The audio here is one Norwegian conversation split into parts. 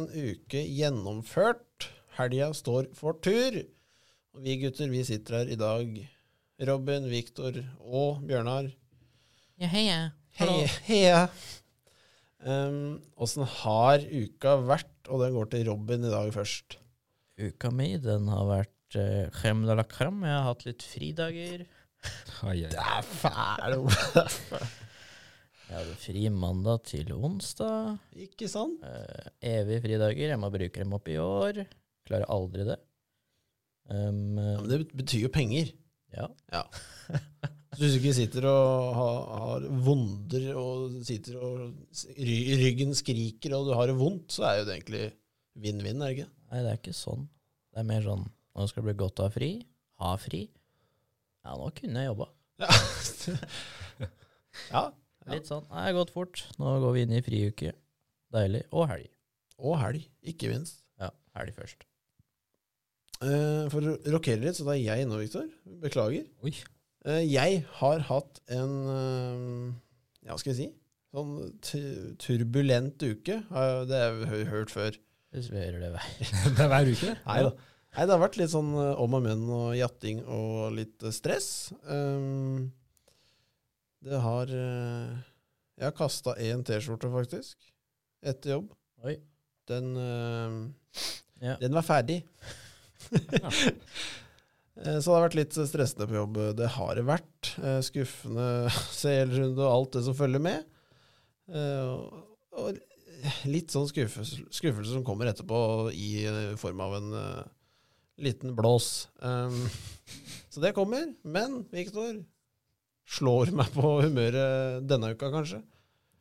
en uke gjennomført. Helga står for tur. Og vi gutter, vi sitter her i dag. Robin, Viktor og Bjørnar. Ja, heia. Hei, heia. Um, Åssen har uka vært? Og den går til Robin i dag først. Uka mi, den har vært uh, crème de la crème. Jeg har hatt litt fridager. Ai, ai. Det er fæl Jeg hadde fri mandag til onsdag. Ikke sant? Uh, evig fridager. Jeg må bruke dem opp i år. Klarer aldri det. Um, Ja, men det betyr jo penger. ja. Ja. Så hvis du ikke sitter og har, har vonder og sitter og ry- ryggen skriker og du har det vondt, så er jo det egentlig vinn-vinn, er det ikke? Nei, det er ikke sånn. Det er mer sånn nå skal det bli godt å ha fri. Ha fri. Ja, nå kunne jeg jobba. Ja. ja. Litt sånn. Nei, det har gått fort. Nå går vi inn i friuke. Deilig. Og helg. Og helg, ikke minst. Ja, helg først. Eh, for å rokere litt, så tar jeg nå, Viktor. Beklager. Oi. Eh, jeg har hatt en eh, Ja, hva skal jeg si? Sånn turbulent uke. Det har jeg hørt før. Hvis vi hører det hver Det er hver uke. Nei da. Nei, det har vært litt sånn eh, om og men og jatting og litt eh, stress. Um, det har eh, Jeg har kasta én T-skjorte, faktisk, etter jobb. Oi. Den, eh, Ja. den var ferdig. Eh, Så det har vært litt stressende på jobb. Det har det vært. Skuffende CL-runde og alt det som følger med. Og- litt sånn skuffelse, skuffelse som kommer etterpå i form av en liten blås. Så det kommer. Men Viktor slår meg på humøret denne uka, kanskje.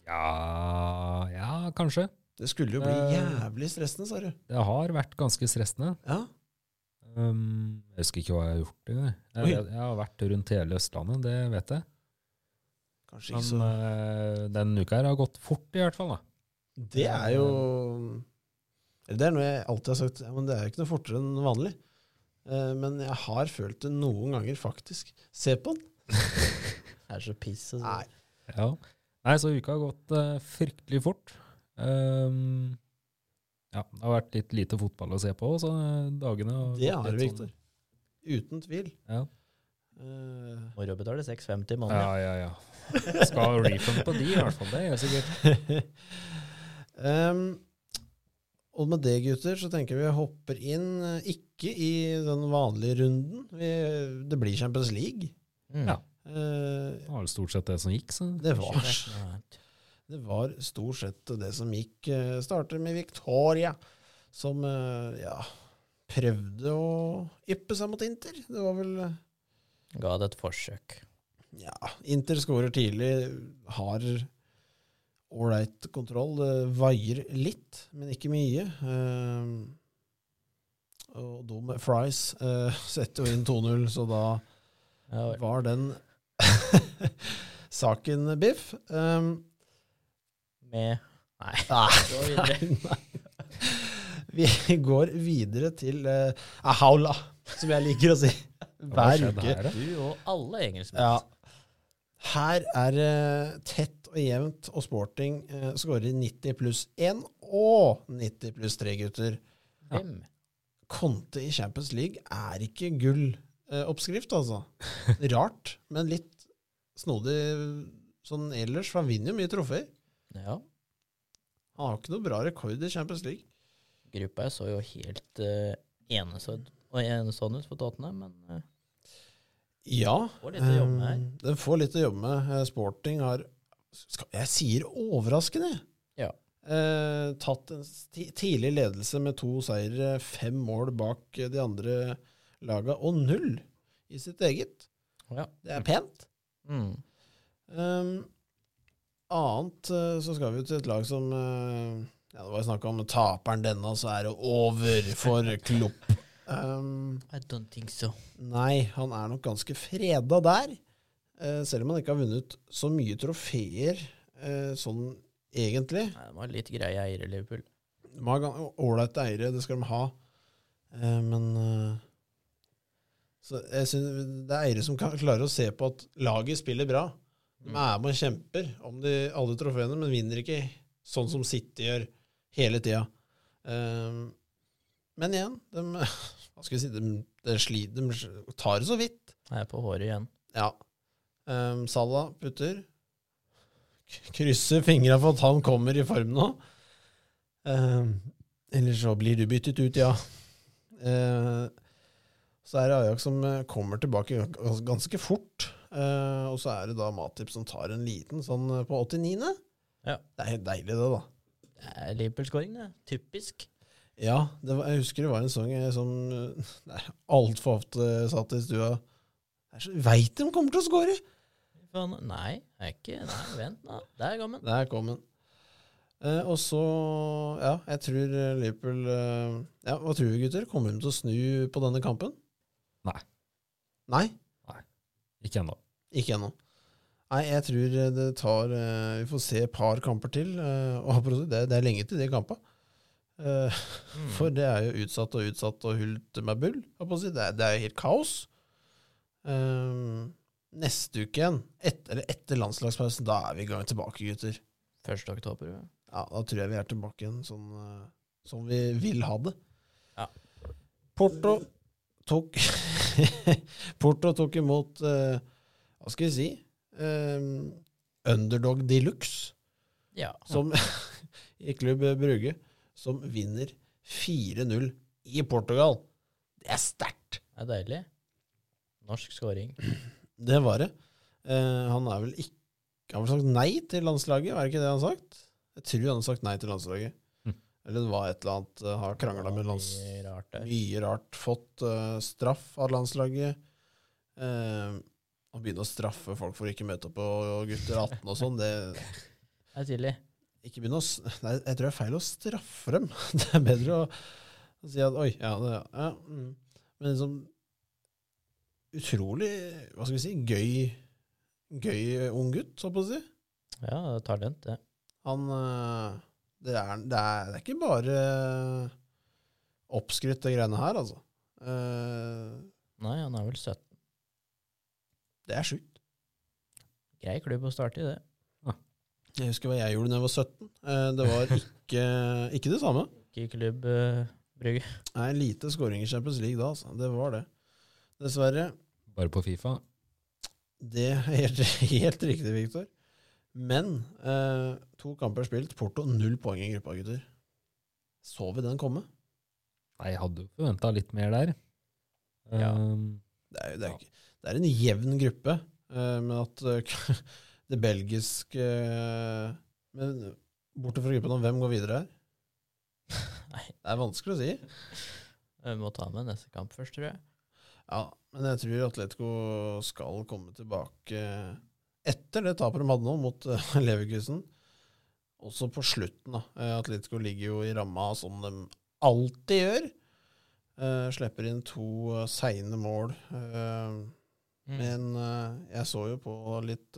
Ja, ja, kanskje. Det skulle jo bli Eh. jævlig stressende, sa du. Det har vært ganske stressende. Ja. Um, jeg husker ikke hva jeg har gjort. Oi. Jeg, jeg har vært rundt hele Østlandet, det vet jeg. Kanskje ikke Men så eh, den uka her har gått fort, i hvert fall. da. Det er jo Det er noe jeg alltid har sagt, ja, men det er jo ikke noe fortere enn vanlig. Eh, men jeg har følt det noen ganger, faktisk. Se på den. Er så piss. Altså. Nei. Ja. Nei, så uka har gått uh, fryktelig fort. Um, ja, det har vært litt lite fotball å se på, så eh, dagene har Det gått har det, litt Sånn. Uten tvil. Ja. Uh, Moro betaler 6,50 i måneden. ja, ja. ja. Skal refunde på de, i hvert fall. Det gjør sikkert. um, og med det, gutter, så tenker vi hopper inn, eh, ikke i den vanlige runden. Vi, det blir Champions League. Mm. Ja. Eh, Det var vel stort sett det som gikk, så det var Det var stort sett det som gikk. eh, Starter med Victoria, som eh, ja, prøvde å yppe seg mot Inter. Det var vel Ga det et forsøk. Ja, Inter skårer tidlig, har ålreit kontroll. Det vaier litt, men ikke mye. Eh, og med Fries setter jo inn 2-0, så da var den saken biff. Um, med Nei. Nei, nei. Vi går videre til uh, Ahaula, som jeg liker å si hver uke. Du og alle engelskmenn. Ja. Her er det tett og jevnt, og Sporting uh, skårer 90 pluss 1 og 90 pluss 3, gutter. Hvem? Konte i Champions League er ikke gull-oppskrift, altså. Rart, men litt snodig sånn ellers, for han vinner jo mye trofeer. Ja. Han har ikke noe bra rekord i Champions League. Gruppa jeg så jo helt uh, enesådd og enestående ut for Tottenham, men uh, Ja. Får litt å jobbe med her. eh, Den får litt å jobbe med. Eh, Sporting har skal, Jeg sier overraskende. Ja. Uh, tatt en tidlig ledelse med to seire, fem mål bak eh, de andre laga, og null i sitt eget. ja. Det er pent. Mm. Um, annet eh, så skal vi til et lag som eh, ja, Det var snakk om taperen denne, så er det over for Klopp. Um, I don't think so. Nei, han er nok ganske freda der. Uh, selv om han ikke har vunnet så mye trofeer uh, sånn egentlig. Nei, de var litt greie eiere, Liverpool. Har ålreite eiere, det skal de ha. Uh, men så jeg synes Det er eiere som kan klare å se på at laget spiller bra. De er med og kjemper om de, alle trofeene, men vinner ikke sånn som City gjør, hele tida. Um, men igjen, de, hva skal vi si, de, de, sli- de tar det så vidt. Jeg er på håret igjen. Ja. Um, Salah putter. Krysser fingra for at han kommer i form nå. Um, eller så blir du byttet ut, ja. Uh, så er det Ajax som eh, kommer tilbake gans- ganske fort. Uh, og så er det da Matip som tar en liten sånn eh, på 89. Ja. Det er helt deilig, det, da. Det er Liverpool-skåring, det. Typisk. Ja, det var, jeg husker det var en sang eh, som uh, altfor ofte satt i stua. Veit de kommer til å score! Nei, jeg er ikke Nei, vent da. Der kom den. Der kom den. Eh, og så, ja, jeg tror eh, Liverpool eh, Ja, Hva tror vi, gutter? Kommer de til å snu på denne kampen? Nei. Nei? Ikke ennå. Ikke ennå. Nei, jeg tror det tar eh, Vi får se et par kamper til. eh, og det, det er lenge til de kampene. Eh, Mm. For det er jo utsatt og utsatt og hult med bull. Det er, det er jo helt kaos. Neste uke igjen, et, eller etter landslagspausen, da er vi i gang tilbake, gutter. 1. oktober. ja. Ja, da tror jeg vi er tilbake igjen sånn som vi vil ha det. Ja. Porto tok Porto tok imot uh, Hva skal vi si? Eh, underdog de luxe, Ja. som i Klubb Brugge, som vinner 4-0 i Portugal. Det er sterkt! Det er deilig. Norsk scoring. Det var det. Uh, han er vel ikke Han har vel sagt nei til landslaget, var det ikke det han har sagt? Jeg tror han har sagt nei til landslaget. Eller det var et eller annet uh, Har krangla med lands... Mye rart der. Mye rart. Fått uh, straff av landslaget. Uh, å begynne å straffe folk for å ikke møte opp på gutter 18 og sånn, det Det er tidlig. Ikke begynne å Nei, jeg tror det er feil å straffe dem. Det er bedre å, å si at oi, ja, det, ja mm. Men liksom Utrolig, hva skal vi si, gøy Gøy ung gutt, så på å si. Ja, talent, det. Han eh, det er, det, er, det er ikke bare oppskrytt, det greiene her, altså. Uh, Nei, han er vel 17. det er sjukt. Grei klubb å starte i, det. Jeg husker hva jeg gjorde da jeg var 17. Uh, det var ikke, ikke det samme. Ikke klubb uh, Brygge. Nei, lite scoring i Champions League da, altså. Det var det. Dessverre. Bare på Fifa. Det er helt, helt riktig, Viktor. Men eh, to kamper spilt. Porto null poeng i gruppa, gutter. Så vi den komme? Nei, jeg hadde jo forventa litt mer der. Ja. Um, Det er, det er, ja. det er en jevn gruppe, eh, men at eh, det belgiske eh, Men borte fra gruppen, om hvem går videre her? Nei, Det er vanskelig å si. vi må ta med neste kamp først, tror jeg. Ja, men jeg tror Atletico skal komme tilbake etter det tapet de hadde nå mot uh, Leverkusen. Også på slutten, da. Eh, Atletico ligger jo i ramma som de alltid gjør. Uh, slipper inn to uh, seine mål. Uh, Mm. Men jeg så jo på litt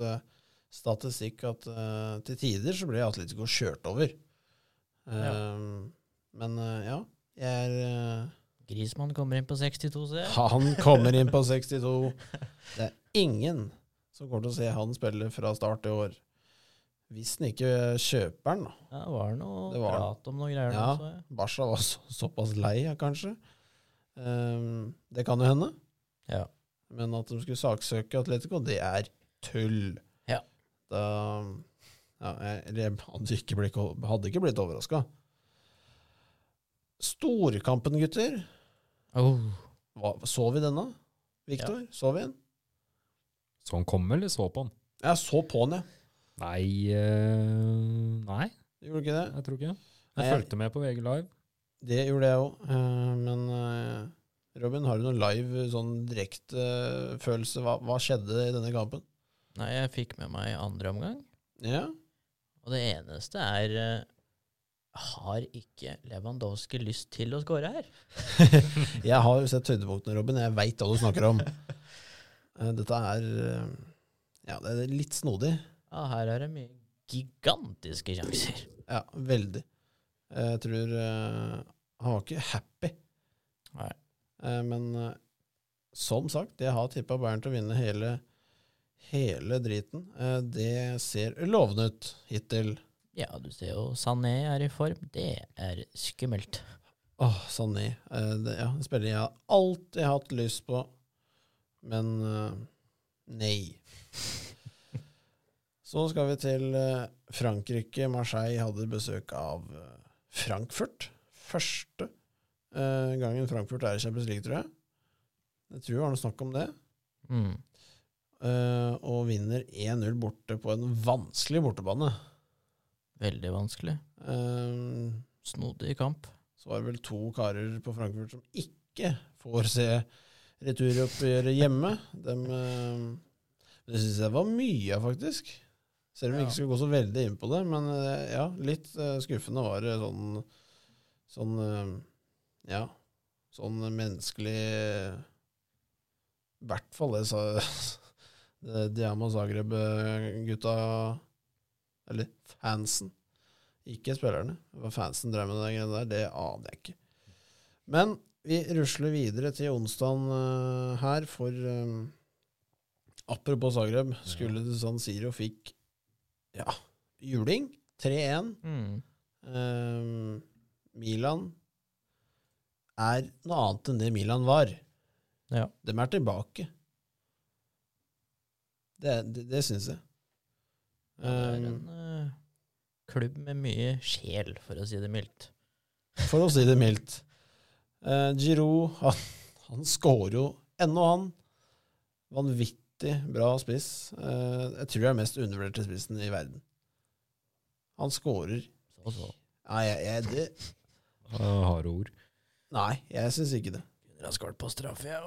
statistikk at til tider så ble Atletico kjørt over. Ja. Men ja, jeg er Grismann kommer inn på 62, ser jeg. han kommer inn på 62. Det er ingen som kommer til å se han spille fra start i år. Hvis han ikke kjøper den, da. Ja, det var noe Det var- prat om noen greier Ja. så. Barca var så, såpass lei, kanskje. Um, det kan jo hende. Ja. Men at de skulle saksøke Atletico, det er tull. Ja. Da ja, jeg, jeg hadde ikke blitt, hadde ikke blitt overraska. Storkampen, gutter. Oh. Hva, så vi denne? Viktor, så vi den? Så han kom, eller så på han? Jeg så på han, jeg. Nei eh, Nei, Gjorde du ikke det? jeg tror ikke det. Nei, Jeg jeg- fulgte med på VG Live. Det gjorde jeg òg. men uh, Robin, har du noen live sånn direkte Uh, Hva, hva skjedde i denne kampen? Nei, jeg fikk med meg andre omgang, Ja, og det eneste er eh, Har ikke Lewandowski lyst til å score her? Jeg har jo sett høydepunktene, Robin. Jeg veit hva du snakker om. Eh, Dette er eh, Ja, det er litt snodig. Ja, her er det mye gigantiske sjanser. Ja, veldig. Jeg tror eh, Han var ikke happy. Nei. Eh, men eh, som sagt, jeg har tippa Bayern til å vinne hele, hele driten. Eh, det ser lovende ut hittil. Ja, du ser jo Sané er i form. Det er skummelt. Åh, Sané. Eh, det, ja, en spiller jeg har alltid hatt lyst på, men uh, nei. Så skal vi til eh, Frankrike. Marseille hadde besøk av eh, Frankfurt. Første gangen Frankfurt er i Champions League, tror jeg. Jeg tror det var noe snakk om det. Mm. Uh, og vinner 1-0 borte på en vanskelig bortebane. Veldig vanskelig. Uh, Snodig kamp. så var det vel to karer på Frankfurt som ikke får se returoppgjøret hjemme. Dem, eh, det syns jeg var mye av, faktisk. Selv om vi ikke skal gå så veldig inn på det. Men eh, ja, litt eh, skuffende var det sånn Sånn Ja. Sånn menneskelig I hvert fall det sa det Diamo Zagreb-gutta Eller fansen. Ikke spillerne. Hva fansen drev med der, det aner jeg ikke. Men vi rusler videre til onsdagen uh, her, for um, apropos Zagreb, skulle til San Siro fikk ja, juling. 3-1. Mm. Um, Milan er noe annet enn det Milan var. Ja. De er tilbake. Det, det, det syns jeg. Um, det er Eh, en uh, klubb med mye sjel, for å si det mildt. For å si det mildt. Eh, Giroud, han, han scorer jo ennå, han. Vanvittig bra spiss. Eh, jeg tror jeg er mest undervurderte spissen i verden. Han scorer Så så. Nei, jeg, jeg, det, Uh, Harde ord. nei, jeg syns ikke det. Kunne ha skåret på straffe, ja.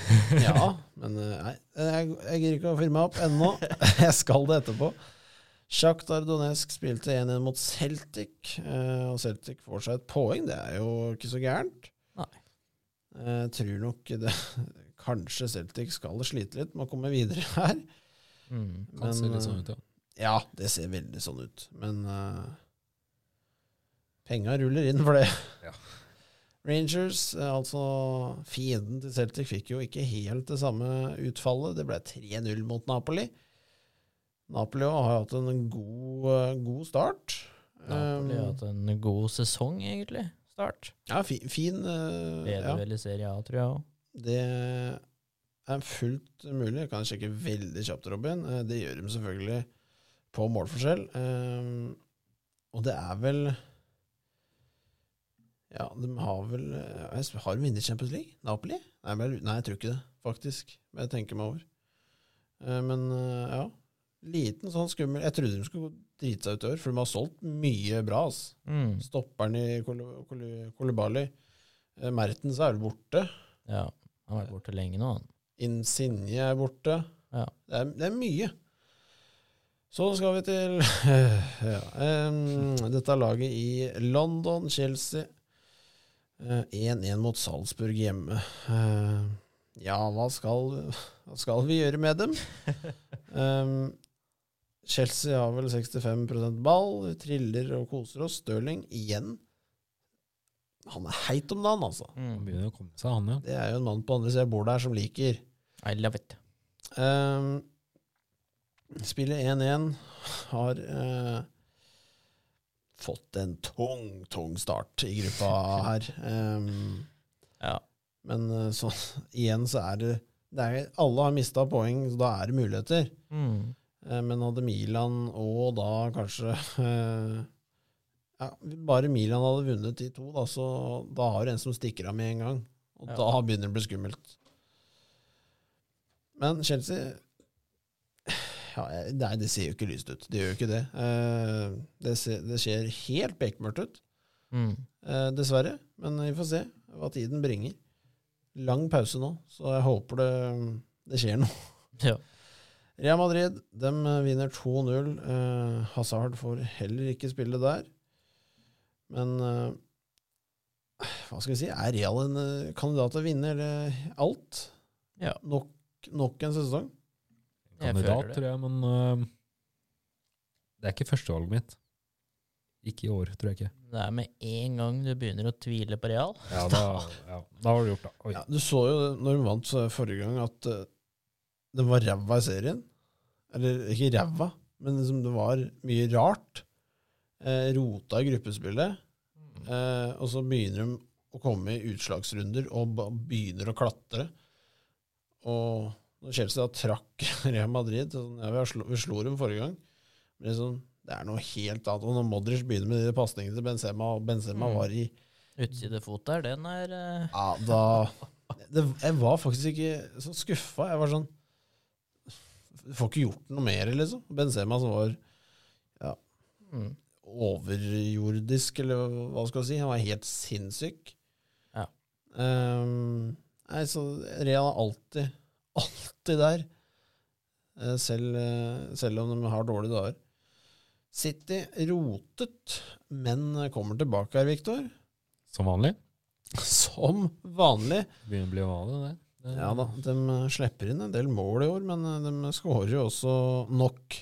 Ja, men eh, nei, jeg, jeg gir ikke å fyre meg opp ennå. Jeg skal det etterpå. Sjaktar Donetsk spilte 1-1 mot Celtic, eh, og Celtic får seg et poeng. Det er jo ikke så gærent. Jeg tror nok det Kanskje Celtic skal slite litt med å komme videre her. Mm. Kan se litt sånn ut, ja. Ja, det ser veldig sånn ut. Men uh, penga ruller inn for det. Ja. Rangers, eh, altså fienden til Celtic, fikk jo ikke helt det samme utfallet. Det ble 3-0 mot Napoli. Napoli har hatt en god, eh, god start. Napoli har Um, hatt en god sesong, egentlig. Start. ja, fi, fin uh, Leder ja, vel i Serie A, tror jeg òg. Det er fullt mulig. Jeg kan sjekke veldig kjapt, Robin. Eh, Det gjør de selvfølgelig på målforskjell. Um, og det er vel Ja, de har vel eh, Har de vunnet Champions League? Napoli? Nei, nei, jeg tror ikke det, faktisk. Men jeg tenker meg over. Uh, men uh, ja. Liten sånn skummel Jeg trodde de skulle drite seg ut i år, for de har solgt mye bra. Altså. Mm. Stopperen i Kol- Kol- Kolibali. Eh, Mertens er vel borte. Ja. Han har vært borte lenge nå, han. Insigne er borte. Ja. Det, er, det er mye. Så skal vi til ja, um, dette laget i London, Chelsea. Eh, 1-1 mot Salzburg hjemme. Uh, ja, hva skal, hva skal vi gjøre med dem? Em, Chelsea har vel 65% ball, vi triller og koser oss. Stirling igjen. Han er heit om dagen, altså. Han Mm. begynner å komme seg, han, ja. Det er jo en mann på andre sida av bordet her som liker. I love it. Um, spiller 1-1. Har uh, fått en tung, tung start i gruppa her. Um, Ja. men eh, så, igjen så er det, det er, Alle har mista poeng, så da er det muligheter. Mm. Eh, men hadde Milan og da kanskje eh, ja, Bare Milan hadde vunnet de to, da, så da har du en som stikker av med en gang. Og Ja. da begynner det å bli skummelt. Men Chelsea ja, Nei, det ser jo ikke lyst ut. Det gjør jo ikke det. Eh, det, ser, det ser helt bekmørkt ut, Mm. dessverre. Men vi får se hva tiden bringer. Lang pause nå, så jeg håper det, det skjer noe. Ja. Real Madrid de vinner 2-0. Eh, Hazard får heller ikke spille der. Men eh, hva skal vi si? Er Real en eh, kandidat til å vinne eller alt? Ja. Nok, nok en sesong? Jeg Kandidat, tror jeg, men uh, det er ikke førstevalget mitt. Ikke i år, tror jeg ikke. Det er med en gang du begynner å tvile på Real. Ja, da, ja, da har du gjort det. Oi. Ja, du så jo når hun vant forrige gang, at uh, den var ræva i serien. Eller ikke ræva, men liksom det var mye rart. Eh, rota i gruppespillet. Eh, og så begynner de å komme i utslagsrunder og begynner å klatre. Og når Chelsea da trakk Real Madrid sånn, ja, vi, slo, vi slo dem forrige gang. Men det, er sånn, det er noe helt annet. Og når Modric begynner med de pasningene til Benzema, og Benzema Mm. var i Utsidefot der, den er uh... Ja, da det, Jeg var faktisk ikke så skuffa. Jeg var sånn får ikke gjort noe mer, liksom. Benzema som var mm. overjordisk, eller hva skal jeg si. Han var helt sinnssyk. Ja. Um, nei, så Real er alltid, alltid der. Eh, selv, eh, selv om de har dårlige dager. City rotet, men kommer tilbake her, Viktor. Som vanlig. Som vanlig. Begynner å bli vanlig, det. Ja da, de slipper inn en del mål i år, men eh, de skårer jo også nok.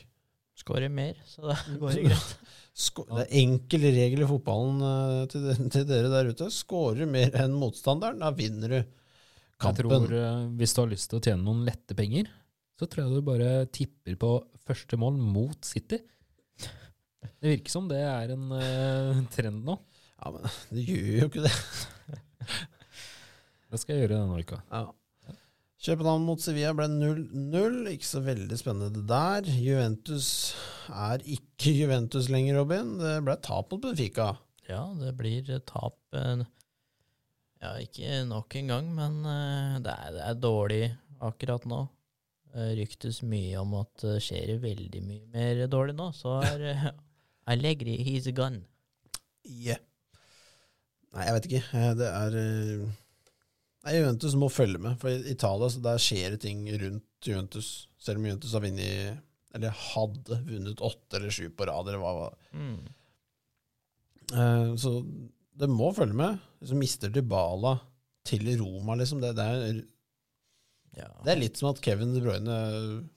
Skårer mer, så det går jo greit. Det er enkel regel i fotballen eh, til, dere der ute. Skårer mer enn motstanderen, da vinner du kampen. Jeg tror eh, Hvis du har lyst til å tjene noen lette penger, så tror jeg du bare tipper på første mål mot City. Det virker som det er en uh, trend nå. Ja, men det gjør jo ikke det. Det skal jeg gjøre denne uka. Ja. København mot Sevilla ble 0-0. Ikke så veldig spennende der. Juventus er ikke Juventus lenger, Robin. Det ble tap mot Benfica. Ja, det blir tap eh, Ja, ikke nok en gang, men eh, det er, det er dårlig akkurat nå. Ryktes mye om at det skjer veldig mye mer dårlig nå, så er eh, Allegri, he's gun. Yeah. Nei, jeg vet ikke. Det er Juventus må følge med. For i Italia så der skjer det ting rundt Juventus. Selv om Juventus har vunnet Eller hadde vunnet åtte eller sju på rad, eller hva. Mm. Uh, Så det må følge med. Så mister Dybala til Roma, liksom. Det, det, er, Ja, det er litt som at Kevin De Bruyne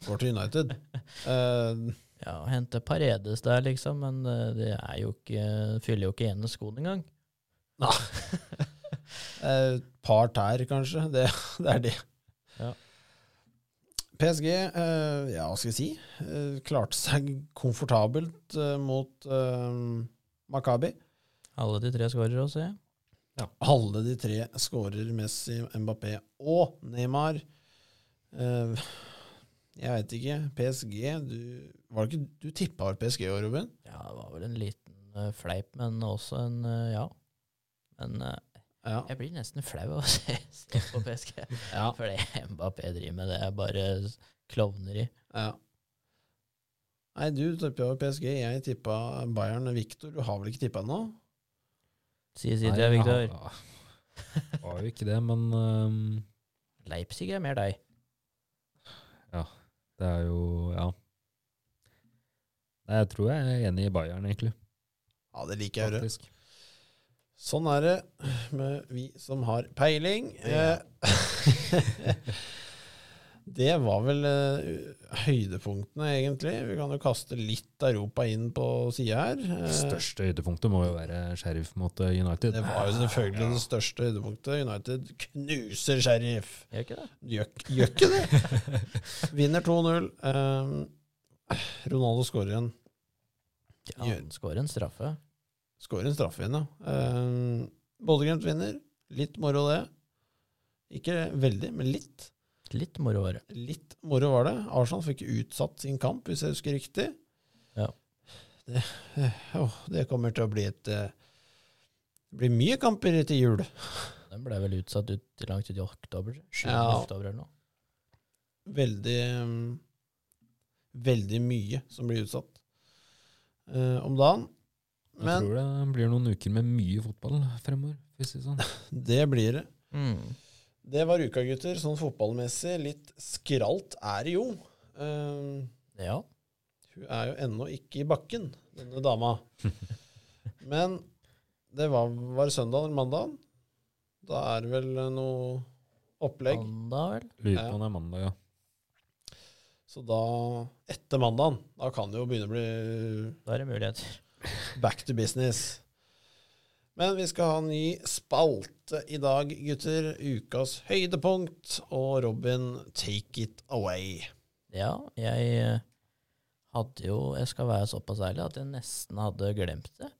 går til United. uh, ja, hente Paredes der, liksom, men eh, det er jo ikke Fyller jo ikke ene skoen engang. Et par tær, kanskje. Det, det er det. Ja. PSG, eh, ja, hva skal jeg si, eh, klarte seg komfortabelt eh, mot eh, Makabi. Alle de tre skårer også, ja. Alle de tre skårer Messi, Mbappé og Neymar. Eh, jeg veit ikke. PSG Du, var det ikke, du tippa vel PSG i år, Robin? Ja, det var vel en liten eh, fleip, men også en eh, ja. Men eh, Ja. jeg blir nesten flau av å se, på PSG. ja, For det Mbappé driver med, det er bare klovneri. ja. Nei, du tippa PSG, jeg tippa Bayern. Viktor, du har vel ikke tippa nå? Si Nei, ja, Victor. jeg har- Har jo ikke det, men um... Leipzig er mer deg. Ja. det er jo Ja. Nei, jeg tror jeg er enig i Bayern, egentlig. Ja, det liker jeg å høre. Sånn er det med vi som har peiling. Ja. Eh, det var vel eh, høydepunktene, egentlig. Vi kan jo kaste litt Europa inn på sida her. Eh, Det største høydepunktet må jo være Sheriff mot eh, United. det var jo selvfølgelig det største høydepunktet. United knuser Sheriff. Gjør ikke det? Gjør, gjør ikke det! Vinner 2-0. Eh, Ronaldo skårer en, Ja, han skårer en straffe. Skårer en straffe igjen, ja. Eh, Bodø-Glimt vinner. Litt moro, det. Ikke veldig, men litt. Litt moro var det. Litt moro var det. Arsenal fikk utsatt sin kamp, hvis jeg husker riktig. Ja. Det, eh, det kommer til å bli et eh, Det blir mye kamper til jul. Den ble vel utsatt ut langt ut i oktober. 7. Ja. oktober eller noe. Veldig mm, Veldig mye som blir utsatt eh, om dagen. Jeg Men tror det blir noen uker med mye fotball fremover. Hvis det, sånn. det blir det. Mm. Det var uka, gutter. Sånn fotballmessig. Litt skralt er det jo. Uh, Ja. Hun er jo ennå ikke i bakken, denne dama. Men det var, var det søndag eller mandag? Da er det vel noe opplegg. Mandag, vel? Lurer Ja. på om det er mandag, ja. Så da, etter mandagen, da kan det jo begynne å bli Da er det muligheter. Back to business. Men vi skal ha en ny spalte i dag, gutter. Ukas høydepunkt. Og Robin, take it away. Ja, jeg eh, hadde jo Jeg skal være såpass ærlig at jeg nesten hadde glemt det.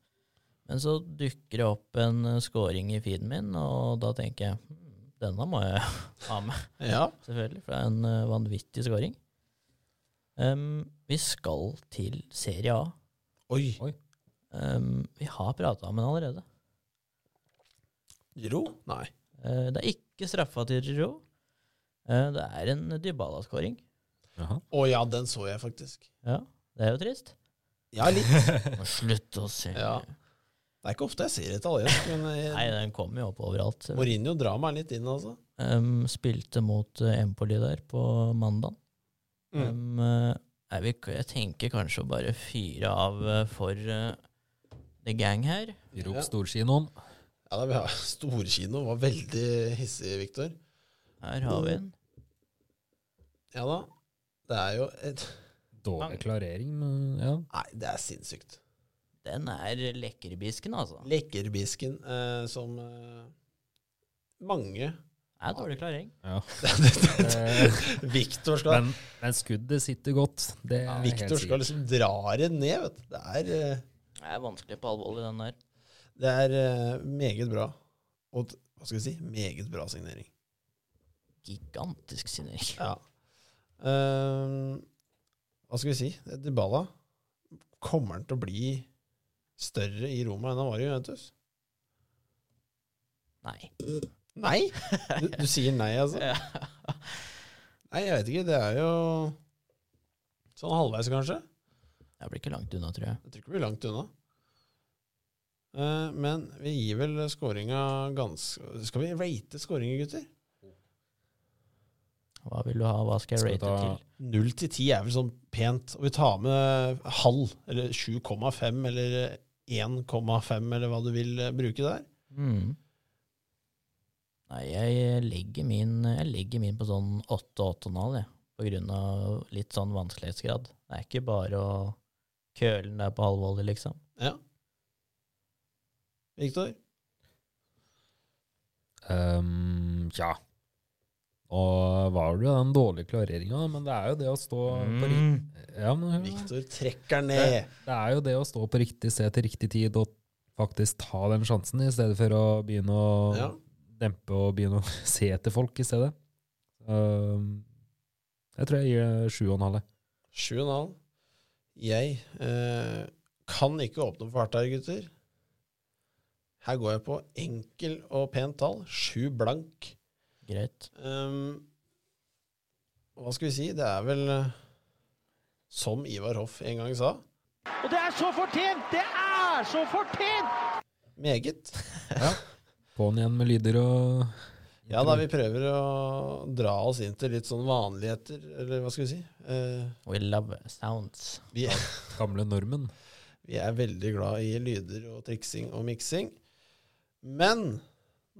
Men så dukker det opp en eh, scoring i feeden min, og da tenker jeg "Hmm, denne må jeg ha med, Ja. selvfølgelig, for det er en eh, vanvittig scoring. Um, vi skal til Serie A. Oi. Oi. Um, vi har prata om den allerede. Giro? Nei. Uh, det er ikke straffa til Giro. Uh, det er en Dybala-skåring. Å oh, ja, den så jeg faktisk. Ja, det er jo trist. Ja, litt. Slutt å se. Ja. Det er ikke ofte jeg ser italiensk, men Nei, den kommer jo opp overalt. Mourinho drar meg litt inn, altså. Um, spilte mot uh, Empoli der på mandag. Mm. Um, jeg, jeg tenker kanskje å bare fyre av uh, for uh, the gang her. Rop Ja. storkinoen. Ja, da, vi har Storkino var veldig hissig, Viktor. Her har vi den. Ja da. Det er jo et Dårlig klarering, men ja. Nei, det er sinnssykt. Den er lekkerbisken, altså. Lekkerbisken eh, som eh, mange Det er dårlig klarering. ja. Eh, Viktor skal, men, men skuddet sitter godt. Det er helt Victor skal liksom dra det ned, vet du. Det er, eh, Det er vanskelig på alvorlig, den der. det er eh, meget bra. Og hva skal vi si? Meget bra signering. Gigantisk signering. Ja. Eh, hva skal vi si? Dybala kommer han til å bli større i Roma enn han var i Juventus? Nei. Nei? Du, du sier nei, altså? Ja. Nei, jeg vet ikke. Det er jo sånn halvveis, kanskje. Jeg blir ikke langt unna, tror jeg. Jeg tror ikke vi blir langt unna. Eh, men vi gir vel scoringa ganske Skal vi rate scoringer, gutter? Hva vil du ha? Hva skal jeg rate til? 0 til 10 er vel sånn pent. Og vi tar med halv, eller 7,5, eller 1,5, eller hva du vil eh, bruke der. Mm. Nei, jeg legger min, jeg legger min på sånn 8-8,5, jeg. På grunn av litt sånn vanskelighetsgrad. Det er ikke bare å køle den der på halvvolley, liksom. Ja. Viktor? Um, ja. Og var det den dårlige klareringa, men det er jo det å stå på riktig Mm. ja, Viktor trekker ned. Det er jo det å stå på riktig sted til riktig tid og faktisk ta den sjansen, i stedet for å begynne å Ja. dempe og begynne å se etter folk i stedet. Um, jeg tror jeg gir det sju og en halv. 7,5. Jeg eh, kan ikke åpne for hardt her, gutter. Her går jeg på enkel og pent tall. Sju blank. Greit. Um, hva skal vi si? Det er vel eh, som Ivar Hoff en gang sa. Og det er så fortjent! Det er så fortjent! Meget. På'n igjen med lyder og Ja da, vi prøver å dra oss inn til litt sånn vanligheter, eller hva skal vi si. Uh, We love sounds. vi, gamle normen. vi er veldig glad i lyder og triksing og miksing. Men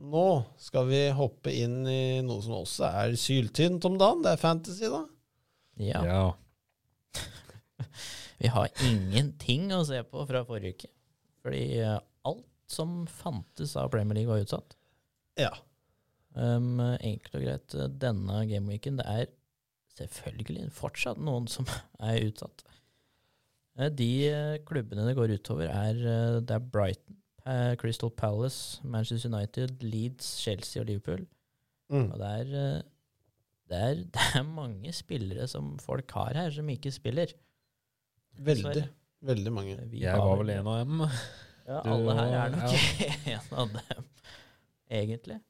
nå skal vi hoppe inn i noe som også er syltynt om dagen. Det er fantasy, da. Ja. Ja. Vi har ingenting å se på fra forrige uke. Fordi eh, alt som fantes av Premier League, var utsatt. Ja. Um, enkelt og greit, eh, denne gameweeken det er selvfølgelig fortsatt noen som er utsatt. Eh, De eh, klubbene det går utover, er, det er Brighton, Crystal Palace, Manchester United, Leeds, Chelsea og Liverpool. Mm. Og det er, det er, det er mange spillere som folk har her, som ikke spiller. Veldig. Veldig mange. Vi Jeg har var vel en av dem. Ja, Du alle her er nok en av dem, egentlig.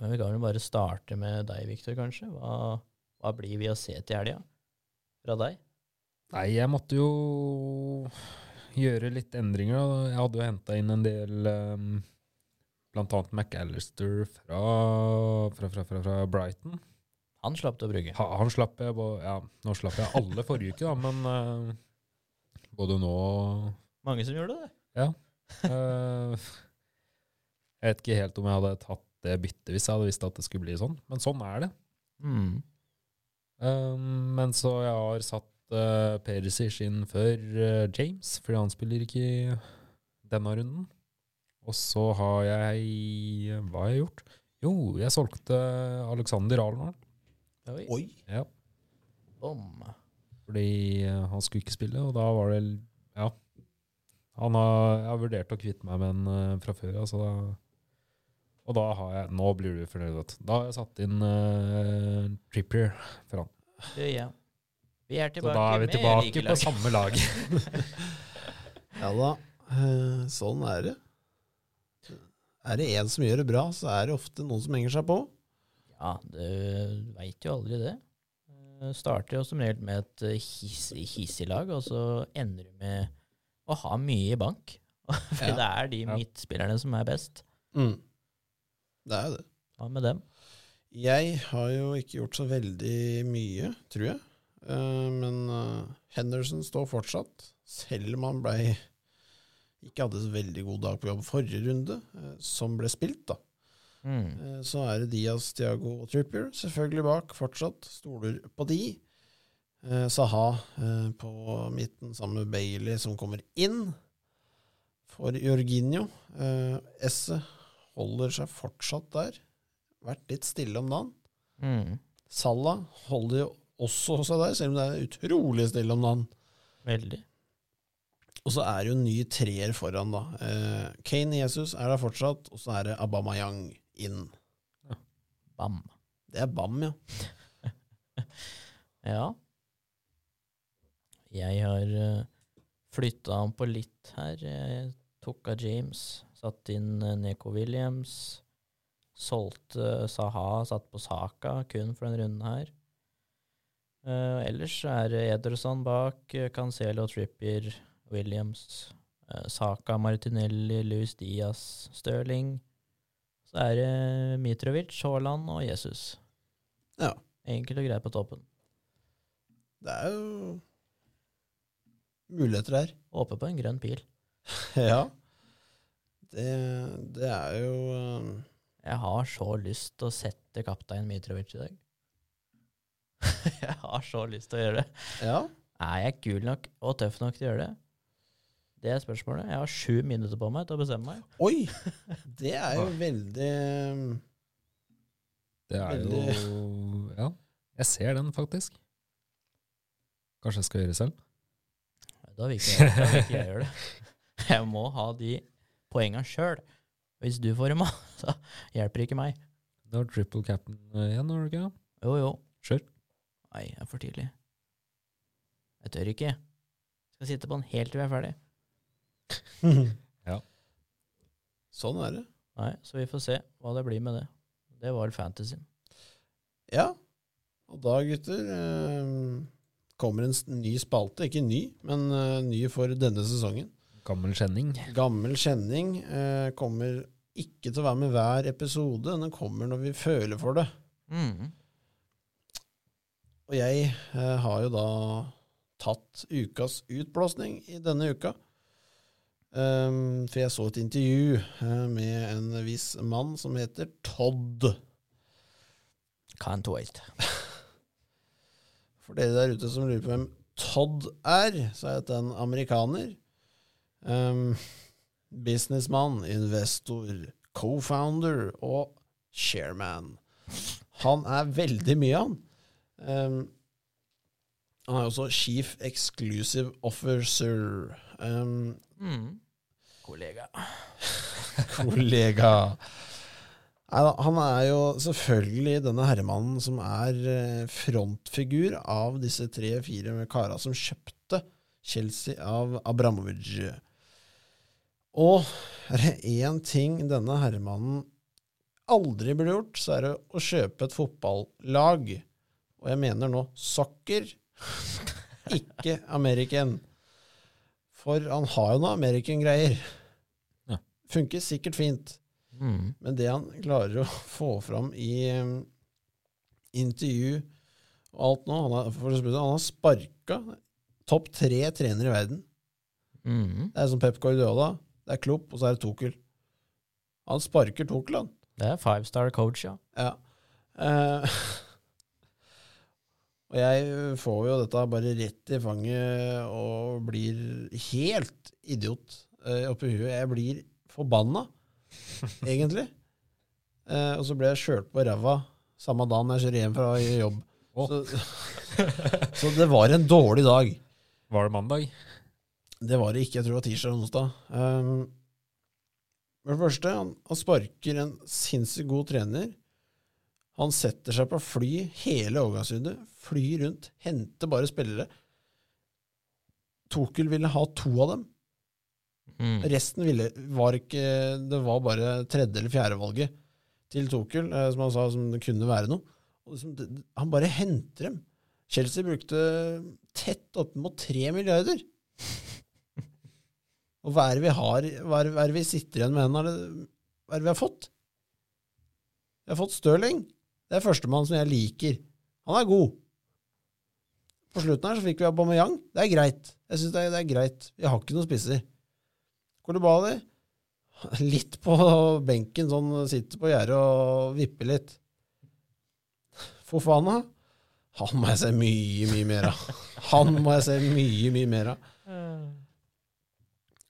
Men vi kan jo bare starte med deg, Viktor, kanskje. Hva, hva blir vi å se til helga fra deg? Nei, jeg måtte jo gjøre litt endringer. Jeg hadde jo henta inn en del um, Blant annet McAllister fra, fra, fra, fra, fra Brighton. Han slapp til å bruke. Ha, han slapp jeg Ja, nå slapp jeg alle forrige uke, da, men uh, både nå og Mange som gjorde det. eh, Jeg vet ikke helt om jeg hadde tatt det byttet hvis jeg hadde visst at det skulle bli sånn, men sånn er det. Mm. Um, men så jeg har satt uh, Perisic inn før uh, James, fordi han spiller ikke i denne runden. Og så har jeg Hva har jeg gjort? Jo, jeg solgte Alexander Arnold. Oi. Oi. Ja. Bom. Fordi eh, han skulle ikke spille, og da var det Ja. Han har, jeg har vurdert å kvitte meg med en eh, fra før, altså da Og da har jeg Nå blir du fornøyd. Da har jeg satt inn uh, Trippier for han. Det ja. Vi er tilbake, Så da er vi tilbake like på samme lag. Ja da, eh, sånn er det. Er det én som gjør det bra, så er det ofte noen som henger seg på. Ja, du veit jo aldri det. Du Starter jo som regel med et eh, his, hissig lag, og så ender du med å ha mye i bank. For Ja. det er de Ja. midtspillerne som er best. Mm. Det er jo det. Hva med dem? Jeg har jo ikke gjort så veldig mye, tror jeg. Uh, men uh, Henderson står fortsatt, selv om han blei ikke hadde så veldig god dag på jobb forrige runde, uh, som ble spilt, da. Mm. Så er det Diaz, Thiago og Trippier selvfølgelig bak, fortsatt. Stoler på de. Saha på midten sammen med Bailey som kommer inn. For Jorginho. Esse holder seg fortsatt der. Vært litt stille om dagen. Mm. Salah holder jo også seg der, selv om det er utrolig stille om dagen. Veldig. Og så er det jo en ny treer foran, da. Eh, Kane Jesus er der fortsatt, og så er det Abamayang inn. Bam. Det er bam, ja. Ja. Jeg har uh, flytta han på litt her. Jeg tok av James, satt inn eh, Neko Williams. Solgte Saha, satt på Saka kun for denne runden her. Uh, ellers er Ederson bak, eh, Cancelo, Trippier, Williams, uh, Saka, Martinelli, Luis Diaz, Stirling. Så er det Mitrovic, Haaland og Jesus. Ja. Enkelt og greit på toppen. Det er jo muligheter her. Håper på en grønn pil. Ja. Det, det er jo eh, Jeg har så lyst til å sette kaptein Mitrovic i dag. jeg har så lyst til å gjøre det. Ja. Er jeg kul nok og tøff nok til å gjøre det? Det er spørsmålet. Jeg har sju minutter på meg til å bestemme meg. Oi! Det er jo veldig Det er jo Ja, jeg ser den, faktisk. Kanskje jeg skal gjøre det selv? Da vil ikke jeg, da vil ikke jeg gjøre det. Jeg må ha de poenga sjøl. Hvis du får dem, så hjelper det ikke meg. Du har triple cap'n igjen, har du ikke? Jo, jo. Kjør. Nei, det er for tidlig. Jeg tør ikke. Skal sitte på den helt til vi er ferdig. Ja. Sånn er det. Nei, så vi får se hva det blir med det. Det var fantasy. Ja. Og da, gutter, eh, kommer en ny spalte. Ikke ny, men eh, ny for denne sesongen. Gammel kjenning. Gammel kjenning eh, kommer ikke til å være med hver episode. Den kommer når vi føler for det. Mm. Og jeg eh, har jo da tatt ukas utblåsning i denne uka. Um, for jeg så et intervju eh, med en viss mann som heter Todd. Can't wait. For dere der ute som lurer på hvem Todd er, så er dette en amerikaner. Um, businessmann, investor, co-founder og chairman. Han er veldig mye, han. Um, han er også chief exclusive officer. Um, Mm. Kollega. kollega. Neida, han er jo selvfølgelig denne herremannen som er eh, frontfigur av disse tre-fire kara som kjøpte Chelsea av Abramovic. Og er det én ting denne herremannen aldri burde gjort, så er det å kjøpe et fotballag. Og jeg mener nå soccer, ikke American. For han har jo noe American-greier. Ja. Funker sikkert fint. Mm. Men det han klarer å få fram i um, intervju og alt nå Han har, spørre, han har sparka topp tre trenere i verden. Mm. Det er som Pep Guardiola, det er Klopp, og så er det Tuchel. Han sparker Tuchel, han. Det er five star coach, ja. Ja. Eh, og jeg får jo dette bare rett i fanget og blir helt idiot eh, oppi huet. Jeg blir forbanna, egentlig. Eh, og så ble jeg kjørt på ræva samme dagen jeg kjører hjem fra jobb. Oh. Så, Så det var en dårlig dag. Var det mandag? Det var det ikke. Jeg tror det var tirsdag eller onsdag. Um, for det første, han, han sparker en sinnssykt god trener. Han setter seg på fly hele overgangsrunde, flyr rundt, henter bare spillere. Tokel ville ha to av dem. Mm. Resten ville, var ikke Det var bare tredje- eller fjerdevalget til Tokel, eh, som han sa som det kunne være noe. Og liksom, det, han bare henter dem. Chelsea brukte tett opp mot tre milliarder. Og hva er det vi har Hva er, det vi sitter igjen med henne? Hva er det vi har fått? Vi har fått Stirling. Det er førstemann som jeg liker. Han er god. På slutten her så fikk vi Aubameyang. Det er greit. Jeg synes det det er greit. Vi har ikke noen spisser. Kolibali litt på benken, sånn sitter på gjerdet og vipper litt. Fofana han må jeg se mye, mye mer av. Han må jeg se mye, mye mer av.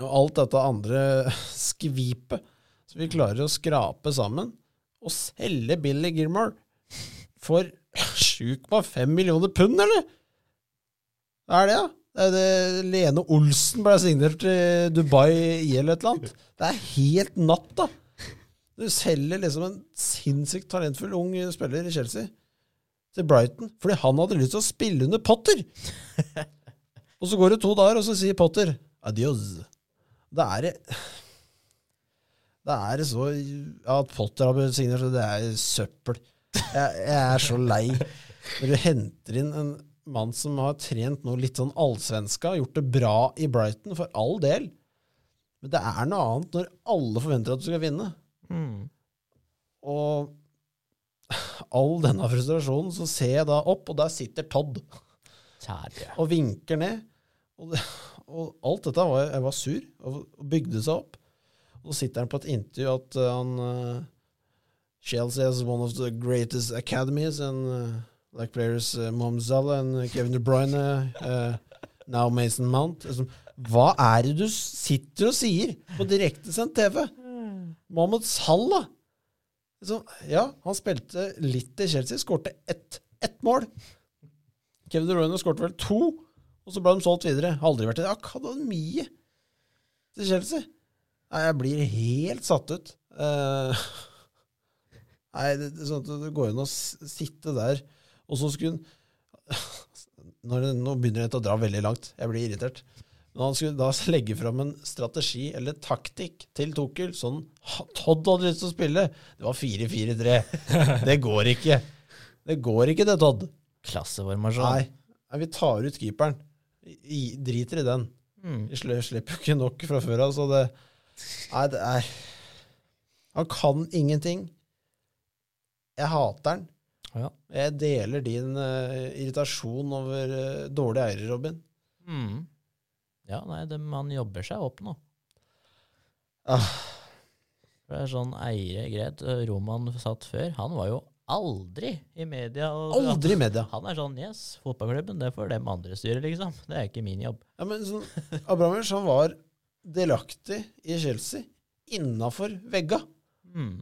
Og alt dette andre skvipet som vi klarer å skrape sammen, og selge Billy Gilmore for 7,5 millioner pund, eller? Hva er det, da? Det er det Lene Olsen ble signert til Dubai i eller et eller annet. Det er helt natt, da. Du selger liksom en sinnssykt talentfull ung spiller i Chelsea til Brighton fordi han hadde lyst til å spille under Potter. og så går det to dager, og så sier Potter adios. Det er Det er så ja, At Potter har signert, det er søppel. Jeg, jeg er så lei når du henter inn en mann som har trent noe litt sånn allsvenska, gjort det bra i Brighton, for all del. Men det er noe annet når alle forventer at du skal vinne. Mm. Og all denne frustrasjonen, så ser jeg da opp, og der sitter Todd Kjære. og vinker ned. Og, det, og alt dette var Jeg var sur, og, bygde seg opp. Og så sitter han på et intervju at uh, han uh, Chelsea is one of the greatest academies, and uh, like players uh, Momzala and Kevin De Bruyne, now Mason Mount. Hva er det du sitter og sier på direktesendt TV? Mohammed Salah! Ja, han spilte litt i Chelsea, skårte ett, ett mål. Kevin De Bruyne skårte vel to, og så ble de solgt videre. Har aldri vært i akademiet til Chelsea. Nei, jeg blir helt satt ut. Uh, nei, det, sånn at det går an å sitte der, og så skulle han når Nå begynner det å dra veldig langt. Jeg blir irritert. Men han skulle da legge fram en strategi eller taktikk til Tukkel, sånn Todd hadde lyst til å spille. Det var 4-4-3. Det går ikke. Det går ikke, det, Todd. Klasseformasjon. Nei. Nei, vi tar ut keeperen. I, driter i den. Mm. Vi slipper jo ikke nok fra før av, så det Nei, det er Han kan ingenting. Jeg hater han. Ja. Jeg deler din uh, irritasjon over uh, dårlige eiere, Robin. Mm. Ja, nei, det, man jobber seg opp nå. Ah. Det er sånn eiere greit. Roman satt før. Han var jo aldri i media. Aldri i media. Han er sånn Yes, fotballklubben, det får dem andre styre, liksom. Det er ikke min jobb. Ja, men sånn, Abramovic han var delaktig i Chelsea innafor vegga. Mm.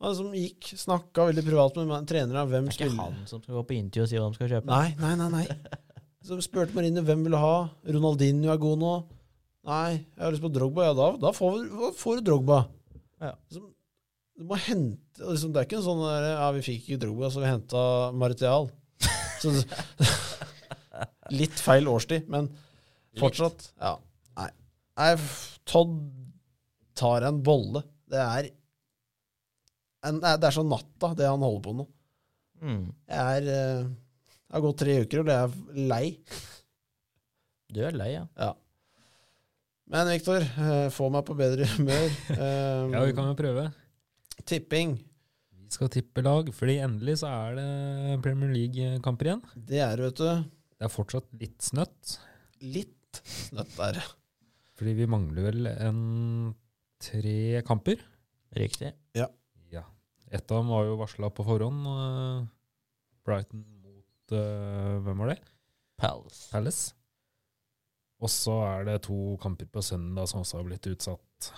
Han som gikk, snakka veldig privat med trenere. Hvem Det er ikke spiller han som skal gå på intervju og si hva de skal kjøpe. Nei, nei, nei. nei. Så spurte Marine hvem vil ha. Ronaldinho er god nå. Nei, jeg har lyst på Drogba. Ja, da, da får, du, Drogba. Ja. Liksom, du må hente liksom, Det er ikke en sånn der, Ja, vi fikk ikke Drogba, så vi henta Martial. Så, litt feil årstid, men fortsatt. Ja. Nei. Nei, Todd tar en bolle. Det er en, Det er så natta, det han holder på nå. Mm. Jeg er eh, Det har gått tre uker, og det er lei. Du er lei, ja. Ja. Men Viktor, eh, få meg på bedre humør. Eh, Ja, vi kan jo prøve. Tipping. Vi skal tippe lag, fordi endelig så er det Premier League-kamper igjen. Det er, det, vet du, Det er fortsatt litt snøtt, litt snøtt der. fordi vi mangler vel en tre kamper. Riktig. Ja. Ett av dem var jo varsla på forhånd. eh, Brighton mot uh, Hvem var det? Palace. Palace. Og så er det to kamper på søndag som også har blitt utsatt.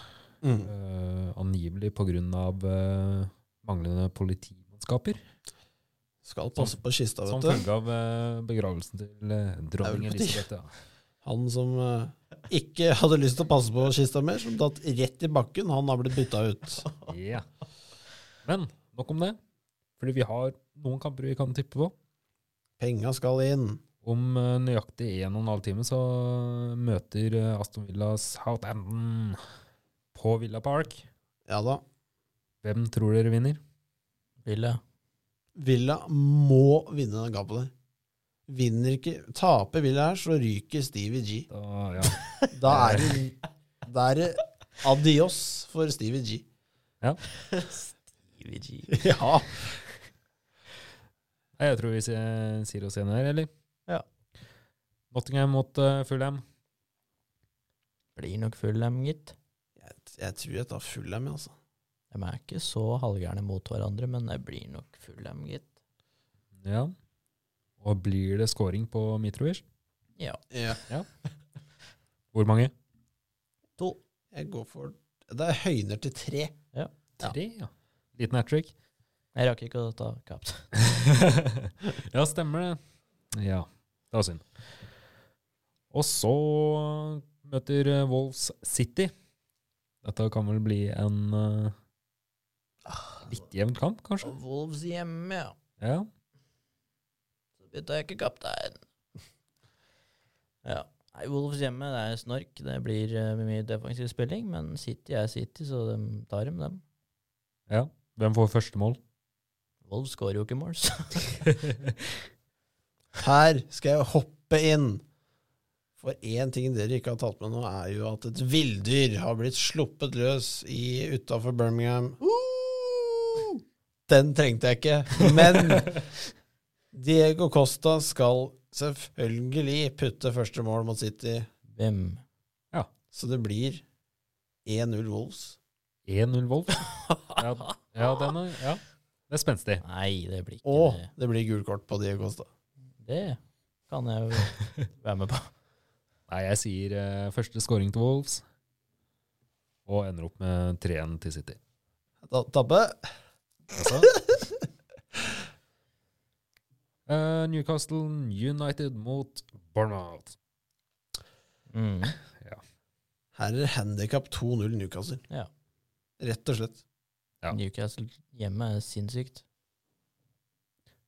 Mm. Uh, angivelig pga. Uh, manglende politimannskaper. Skal passe på kista, Som vet du. følge av uh, begravelsen til uh, dronning Elisabeth. Ja. Han som uh, ikke hadde lyst til å passe på kista mer, som datt rett i bakken, han har blitt bytta ut. Ja. Men nok om det. Fordi vi har noen kamper vi kan tippe på. Penga skal inn. Om eh, nøyaktig 1 12 timer så møter eh, Aston Villa Southampton på Villa Park. Ja da. Hvem tror dere vinner? Villa. Villa må vinne den kampen der. Vinner ikke Taper Villa her, så ryker Stevie G. Da, ja. Da er det, da er det adios for Stevie G. Ja. Stevie G. Ja. Nei, Jeg tror vi sier, oss igjen her, eller? Ja. Nottingham mot uh, Fulham. Blir nok full dem, gitt. Jeg, tror jeg tar Fulham, M, altså. De er ikke så halvgærne mot hverandre, men det blir nok full M, gitt. Ja. Og blir det scoring på Mitrovic? Ja. Ja. Hvor mange? To. Jeg går for Det er høyner til tre. Ja. Tre, ja. Liten hat trick. Jeg rakk ikke å ta kapt. ja, stemmer det. Ja, det var synd. Og så møter Wolves City. Dette kan vel bli en uh, litt jevn kamp, kanskje? Wolves hjemme, ja. Ja. Så bytta jeg ikke kaptein. Ja. Nei, Wolves hjemme, det er snork. Det blir uh, mye defensiv spilling, men City er City, så de tar dem, dem. ja. Hvem får første mål? Wolves skårer jo ikke mål, så Her skal jeg hoppe inn. For én ting dere ikke har tatt med nå, er jo at et villdyr har blitt sluppet løs i utafor Birmingham. Den trengte jeg ikke, men Diego Costa skal selvfølgelig putte første mål mot City, hvem? så det blir 1-0 Wolves. 1-0 Wolves? Ja, ja, den er, ja, det er spenstig. Nei, det blir ikke Og det. det blir gult kort på Diego Costa. Det kan jeg jo være med på. Nei, jeg sier eh, første scoring til Wolves. Og ender opp med 3-1 til City. Da- Tabbe. Altså. Eh, Newcastle United mot Bournemouth. Mm. Her er handikap 2-0 Newcastle. Ja. Rett og slett. Ja. Newcastle hjemme er sinnssykt.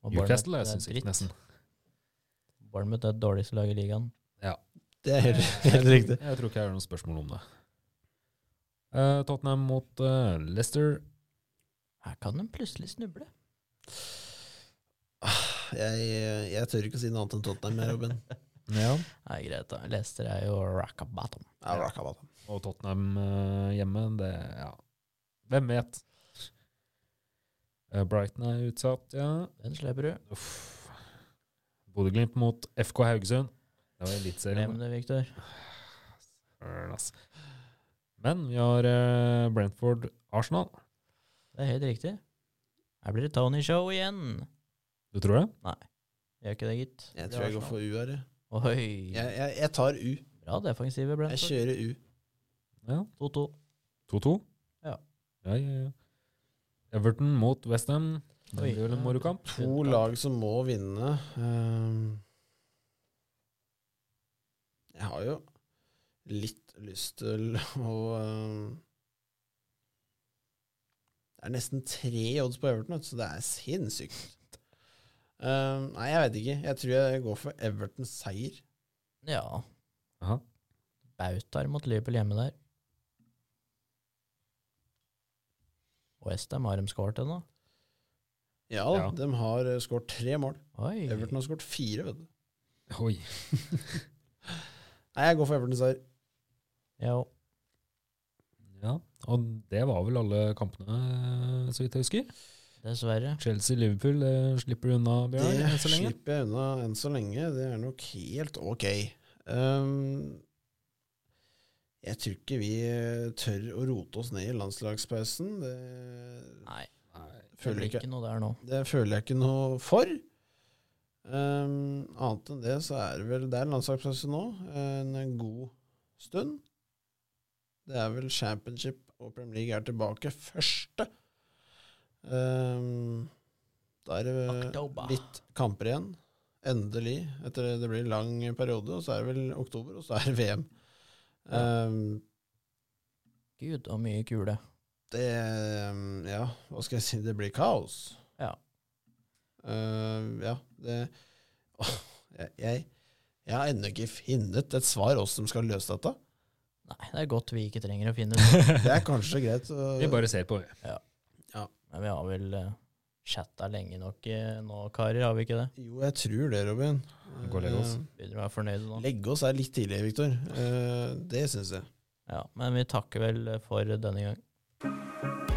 Og Newcastle er Bournemouth sinnssykt, dritt. nesten. Bournemouth er det dårligste laget i ligaen. Det er helt, riktig. Jeg tror ikke jeg har noen spørsmål om det. Uh, Tottenham mot uh, Leicester. Her kan de plutselig snuble. Jeg, jeg tør ikke å si noe annet enn Tottenham, jeg, Robin. Ja. er greit, da. Leicester er jo rock bottom. Ja, rocka bottom. Og Tottenham uh, hjemme, det Ja. Hvem vet? Eh, Brighton er utsatt, ja. Den slipper du. Bodø-Glimt mot FK Haugesund. Det var eliteserien. Glem det, Victor. Men vi har eh, Brentford Arsenal. Det er helt riktig. Her blir det Tony Show igjen. Du tror det? Nei. Gjør ikke det, gitt. Jeg tror jeg går for U her. jeg. Oi. Jeg, jeg, jeg tar U. Bra defensive, Jeg Brentford. kjører U. Ja. 2-2. 2-2? Ja. Ja, ja, ja. Everton mot Westham. Det blir vel en morokamp. To lag som må vinne. Ehm, jeg har jo litt lyst til å ehm, Det er nesten tre odds på Everton, så det er sinnssykt. Uh, nei, jeg vet ikke. Jeg tror jeg går for Evertons seier. Ja. Aha. Bautaer mot Liverpool hjemme der. Westham har de skåret ennå? Ja Ja. de har eh, skåret tre mål. Oi. Everton har skåret fire, vet du. Oi. Nei, jeg går for Everton seier. Ja. Ja, og det var vel alle kampene, så vidt jeg husker. Dessverre. Chelsea-Liverpool det slipper du unna, Bjørn, Det enn så lenge. slipper jeg unna enn så lenge. Det er nok helt ok. Um, jeg tror ikke vi tør å rote oss ned i landslagspausen. Det, Nei, det føler jeg ikke, ikke noe der nå. det føler jeg ikke noe for. Um, annet enn det så er det vel Det er landslagspause nå. En god stund. Det er vel championship og Premier League er tilbake første. Um, Da er det Oktober. litt kamper igjen. Endelig. Etter det blir en lang periode, og så er det vel oktober, og så er det VM. Um, Gud, og mye kule. det Ja, hva skal jeg si? Det blir kaos. Ja. Uh, ja, det Åh, jeg, jeg, jeg har ennå ikke funnet et svar oss som skal løse dette. Nei, det er godt vi ikke trenger å finne ut. Det er kanskje greit. å- Vi bare ser på. Men vi har vel uh, chatta lenge nok eh, nå, karer, har vi ikke det? Jo, jeg tror det, Robin. Gå og legge oss. Uh, Begynner å være fornøyde nå. legge oss er litt tidlig, Viktor. Uh, det syns jeg. Ja, men vi takker vel for denne gang.